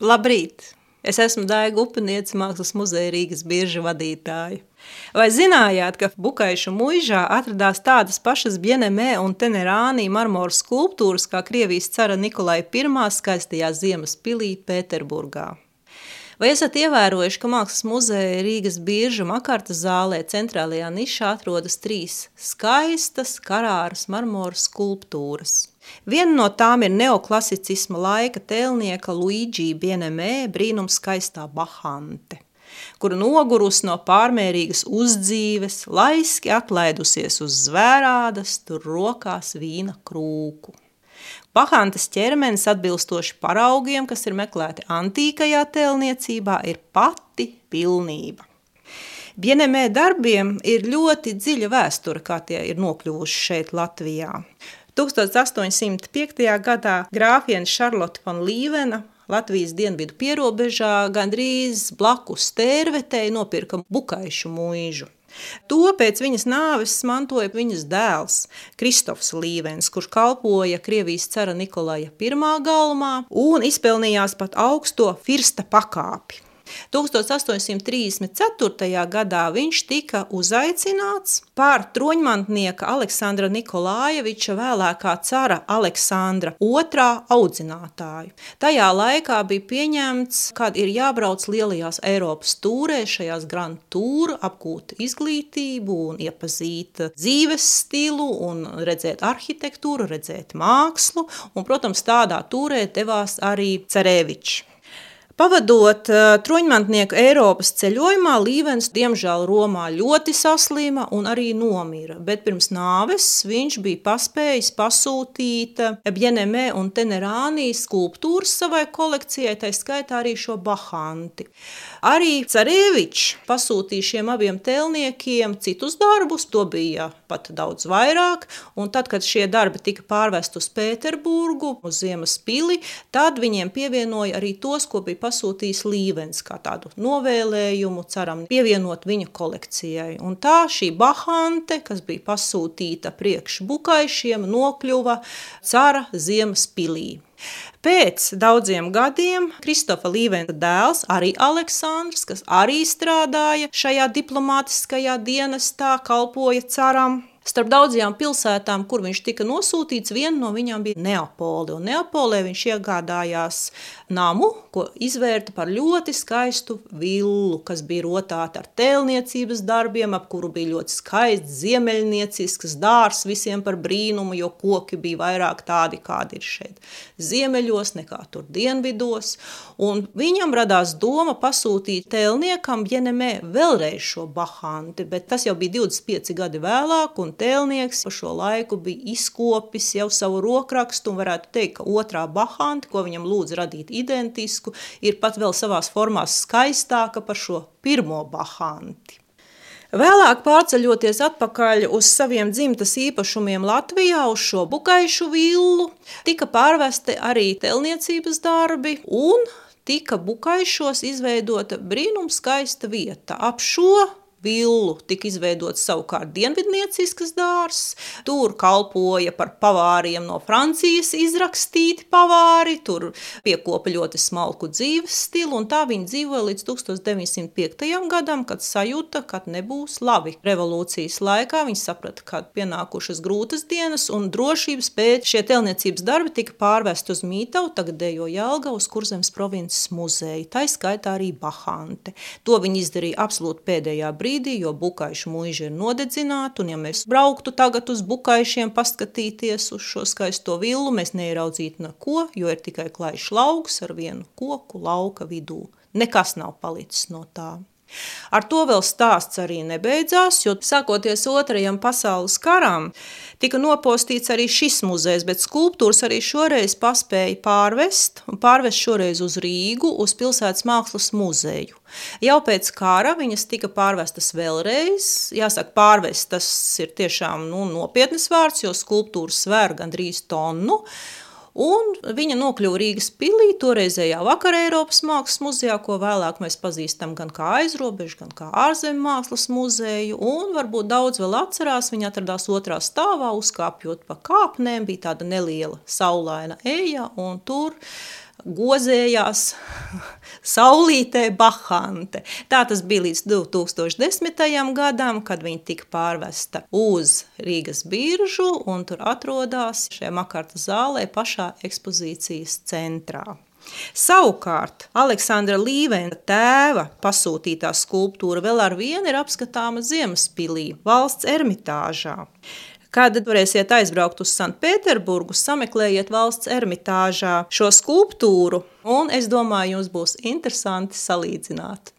Labrīt! Es esmu Daiga Upiniece, Mākslas muzeja Rīgas bieža vadītāja. Vai zinājāt, ka Bukaišu muižā atradās tādas pašas Bienemē un Tenerānī marmora skulptūras kā Krievijas cara Nikolai I skaistajā ziemas pilī Pēterburgā? Vai esat ievērojuši, ka Mākslas muzeja Rīgas bieža makarta zālē centrālajā nišā atrodas trīs skaistas karāras marmora skulptūras? Viena no tām ir neoklasicisma laika tēlnieka Luigi Bienemē brīnums skaistā Bahante kura nogurus no pārmērīgas uzdzīves, laiski atlaidusies uz zvērādas, tur rokās vīna krūku. Bahantas ķermenis atbilstoši paraugiem, kas ir meklēti antīkajā tēlniecībā, ir pati pilnība. Bienemē darbiem ir ļoti dziļa vēsture, kā tie ir nokļuvuši šeit Latvijā. 1805. gadā grāfiena Šarlote von Līvena Latvijas dienvidu pierobežā gandrīz blakus tērvetei nopirka bukaišu mūžu. To pēc viņas nāves mantoja viņas dēls Kristofs Līvens, kurš kalpoja Krievijas cara Nikolaja I galmā un izpelnījās pat augsto firsta pakāpi. 1834. gadā viņš tika uzaicināts par troņmantnieka Aleksandra Nikolājeviča vēlākā cara Aleksandra II audzinātāju. Tajā laikā bija pieņemts, kad ir jābrauc lielajās Eiropas tūrē, šajās Grand Tour, apgūt izglītību un iepazīt dzīves stilu un redzēt arhitektūru, redzēt mākslu, un, protams, tādā tūrē devās arī Cerevičs. Pavadot uh, troņmantnieku Eiropas ceļojumā, Līvens diemžēl Romā ļoti saslima un arī nomira, bet pirms nāves viņš bija paspējis pasūtīt Bjenemē un Tenerānī skulptūras savai kolekcijai, tā skaitā arī šo bahanti. Arī Carēvičs pasūtīja šiem abiem tēlniekiem citus darbus, to bija pat daudz vairāk, un tad, kad šie darbi tika pārvest uz Pēterburgu, uz Ziemas pili, tad viņiem pievienoja arī tos, ko bija pasūtījis Līvens kā tādu novēlējumu, ceram pievienot viņa kolekcijai. Un tā šī bahante, kas bija pasūtīta priekš bukaišiem, nokļuva cara Ziemas pilī. Pēc daudziem gadiem Kristofa Līvena dēls, arī Aleksandrs, kas arī strādāja šajā diplomātiskajā dienestā, kalpoja caram, Starp daudzajām pilsētām, kur viņš tika nosūtīts, viena no viņām bija Neapole. Neapolē viņš iegādājās namu, ko izvērta par ļoti skaistu villu, kas bija rotāta ar tēlniecības darbiem, ap kuru bija ļoti skaists ziemeļniecisks dārs visiem par brīnumu, jo koki bija vairāk tādi, kādi ir šeit ziemeļos, nekā tur dienvidos. Un viņam radās doma pasūtīt tēlniekam Jenemē vēlreiz šo bahanti, bet tas jau bija 25 gadi vēlāk, un tēlnieks pa šo laiku bija izkopis jau savu rokrakstu un varētu teikt, ka otrā bahanti, ko viņam lūdz radīt identisku, ir pat vēl savās formās skaistāka par šo pirmo bahanti. Vēlāk pārceļoties atpakaļ uz saviem dzimtas īpašumiem Latvijā, uz šo bukaišu villu, tika pārvesti arī telniecības darbi un tika bukaišos izveidota brīnumskaista vieta. Ap šo villu tika izveidots savukārt dienvidnieciskas dārzs. Tur kalpoja par pavāriem no Francijas izrakstīti pavāri, tur piekopa ļoti smalku dzīves stilu, un tā viņi dzīvoja līdz 1905. gadam, kad sajūta, ka nebūs labi. Revolūcijas laikā viņi saprata, ka pienākušas grūtas dienas, un drošības pēc šie telniecības darbi tika pārvest uz Mītavu, tagadējo Jelgavu, uz Kurzemes provinces muzeju, tā skaitā arī Bahante. To viņi izdarīja absolūti pēdējā brīdī, brīdī, jo bukaišu mūži ir nodedzināti, un ja mēs brauktu tagad uz bukaišiem paskatīties uz šo skaisto villu, mēs neieraudzītu neko, jo ir tikai klaišs lauks ar vienu koku lauka vidū. Nekas nav palicis no tā. Ar to vēl stāsts arī nebeidzās, jo sākoties otrajam pasaules karam, tika nopostīts arī šis muzejs, bet skulptūras arī šoreiz paspēja pārvest, un pārvest šoreiz uz Rīgu, uz pilsētas mākslas muzeju. Jau pēc kara viņas tika pārvestas vēlreiz, jāsaka pārvest, tas ir tiešām nu, nopietnas vārds, jo skulptūras svēr gandrīz tonu, Un viņa nokļuva Rīgas pilī, toreizējā vakar Eiropas mākslas muzejā, ko vēlāk mēs pazīstam gan kā aizrobežu, gan kā ārzemju mākslas muzeju. Un varbūt daudz vēl atcerās, viņa atradās otrā stāvā, uzkāpjot pa kāpnēm, bija tāda neliela saulaina eja, un tur gozējās saulītē Bahante. Tā tas bija līdz 2010. gadam, kad viņa tika pārvesta uz Rīgas biržu un tur atrodas šajā Makarta zālē pašā ekspozīcijas centrā. Savukārt Aleksandra Līvena tēva pasūtītā skulptūra vēl ar vienu ir apskatāma Ziemaspilī, valsts ermitāžā. Kad varēsiet aizbraukt uz Sanktpēterburgu, sameklējiet valsts ermitāžā šo skulptūru, un es domāju, jums būs interesanti salīdzināt.